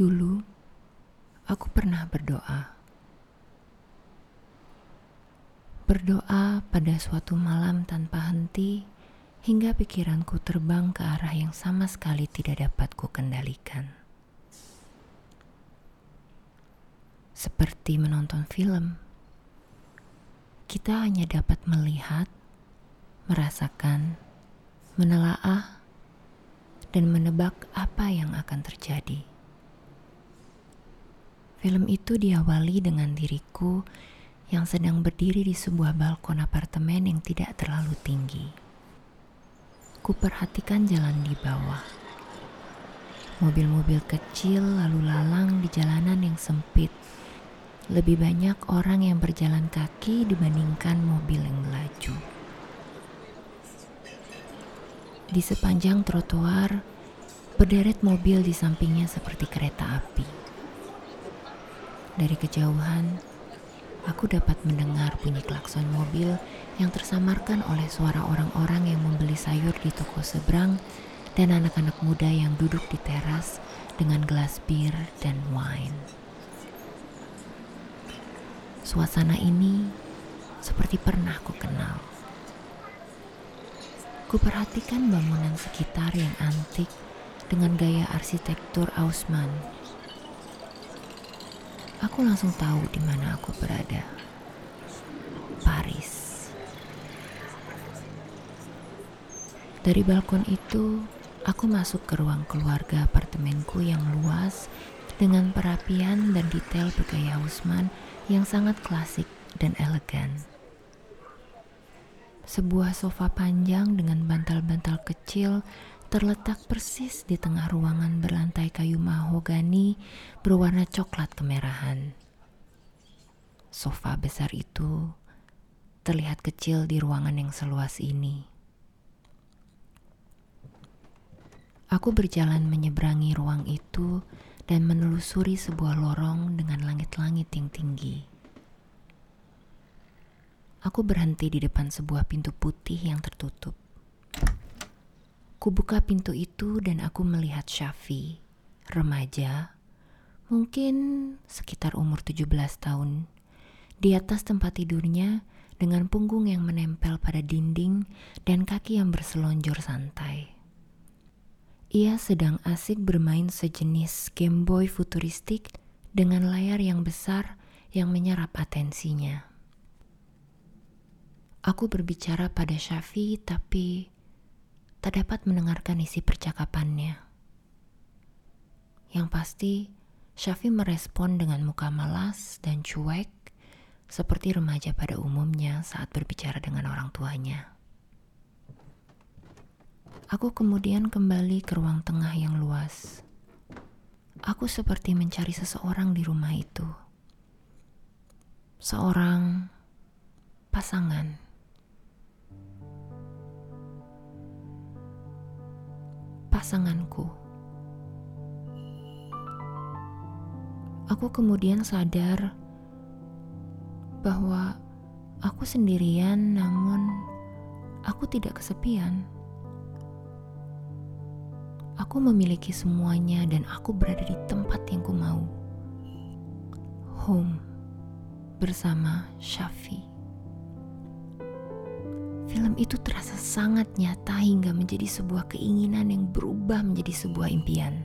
Dulu, aku pernah berdoa. Berdoa pada suatu malam tanpa henti hingga pikiranku terbang ke arah yang sama sekali tidak dapat ku kendalikan. Seperti menonton film, kita hanya dapat melihat, merasakan, menelaah, dan menebak apa yang akan terjadi. Film itu diawali dengan diriku yang sedang berdiri di sebuah balkon apartemen yang tidak terlalu tinggi. Kuperhatikan jalan di bawah. Mobil-mobil kecil lalu lalang di jalanan yang sempit. Lebih banyak orang yang berjalan kaki dibandingkan mobil yang melaju. Di sepanjang trotoar, berderet mobil di sampingnya seperti kereta api. Dari kejauhan, aku dapat mendengar bunyi klakson mobil yang tersamarkan oleh suara orang-orang yang membeli sayur di toko seberang dan anak-anak muda yang duduk di teras dengan gelas bir dan wine. Suasana ini seperti pernah ku kenal. Kuperhatikan bangunan sekitar yang antik dengan gaya arsitektur Ausman aku langsung tahu di mana aku berada. Paris. Dari balkon itu, aku masuk ke ruang keluarga apartemenku yang luas dengan perapian dan detail bergaya Haussmann yang sangat klasik dan elegan. Sebuah sofa panjang dengan bantal-bantal kecil terletak persis di tengah ruangan berlantai kayu mahogani berwarna coklat kemerahan. Sofa besar itu terlihat kecil di ruangan yang seluas ini. Aku berjalan menyeberangi ruang itu dan menelusuri sebuah lorong dengan langit-langit yang tinggi. Aku berhenti di depan sebuah pintu putih yang tertutup. Kubuka pintu itu dan aku melihat Syafi, remaja, mungkin sekitar umur 17 tahun, di atas tempat tidurnya dengan punggung yang menempel pada dinding dan kaki yang berselonjor santai. Ia sedang asik bermain sejenis Game Boy futuristik dengan layar yang besar yang menyerap atensinya. Aku berbicara pada Syafi, tapi tak dapat mendengarkan isi percakapannya. Yang pasti, Syafi merespon dengan muka malas dan cuek, seperti remaja pada umumnya saat berbicara dengan orang tuanya. Aku kemudian kembali ke ruang tengah yang luas. Aku seperti mencari seseorang di rumah itu. Seorang pasangan pasanganku. Aku kemudian sadar bahwa aku sendirian, namun aku tidak kesepian. Aku memiliki semuanya, dan aku berada di tempat yang ku mau. Home bersama Shafi. Film itu terasa sangat nyata hingga menjadi sebuah keinginan yang berubah menjadi sebuah impian.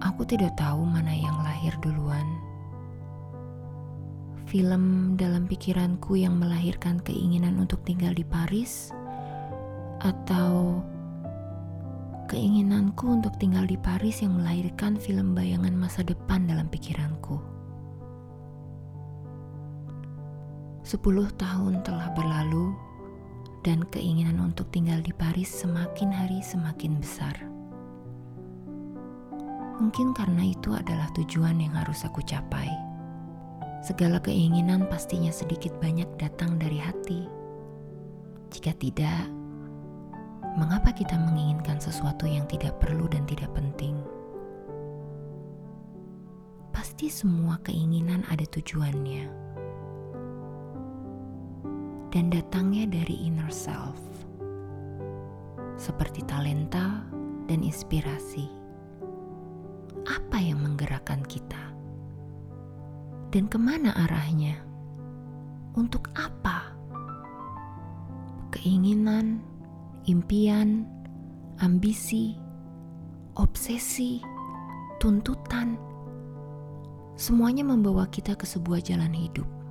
Aku tidak tahu mana yang lahir duluan. Film dalam pikiranku yang melahirkan keinginan untuk tinggal di Paris, atau keinginanku untuk tinggal di Paris yang melahirkan film bayangan masa depan dalam pikiranku. Sepuluh tahun telah berlalu, dan keinginan untuk tinggal di Paris semakin hari semakin besar. Mungkin karena itu adalah tujuan yang harus aku capai. Segala keinginan pastinya sedikit banyak datang dari hati. Jika tidak, mengapa kita menginginkan sesuatu yang tidak perlu dan tidak penting? Pasti semua keinginan ada tujuannya dan datangnya dari inner self, seperti talenta, dan inspirasi. Apa yang menggerakkan kita? Dan ke mana arahnya? Untuk apa? Keinginan, impian, ambisi, obsesi, tuntutan, semuanya membawa kita ke sebuah jalan hidup.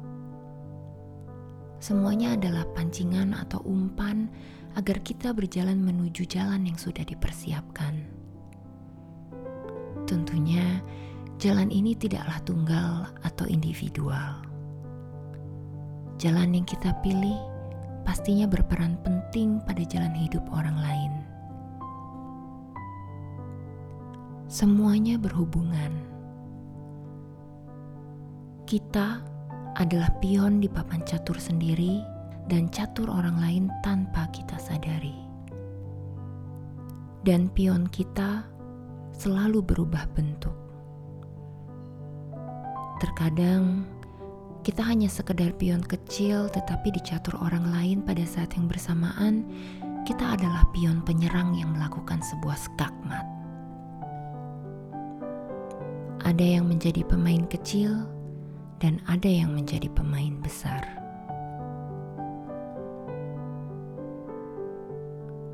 Semuanya adalah pancingan atau umpan agar kita berjalan menuju jalan yang sudah dipersiapkan. Tentunya, jalan ini tidaklah tunggal atau individual. Jalan yang kita pilih pastinya berperan penting pada jalan hidup orang lain. Semuanya berhubungan. Kita adalah pion di papan catur sendiri dan catur orang lain tanpa kita sadari. Dan pion kita selalu berubah bentuk. Terkadang kita hanya sekedar pion kecil tetapi dicatur orang lain pada saat yang bersamaan kita adalah pion penyerang yang melakukan sebuah skakmat. Ada yang menjadi pemain kecil dan ada yang menjadi pemain besar.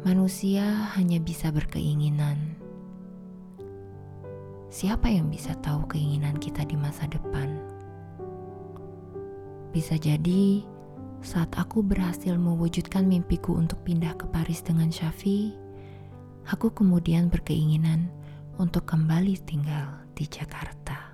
Manusia hanya bisa berkeinginan. Siapa yang bisa tahu keinginan kita di masa depan? Bisa jadi saat aku berhasil mewujudkan mimpiku untuk pindah ke Paris dengan Shafi, aku kemudian berkeinginan untuk kembali tinggal di Jakarta.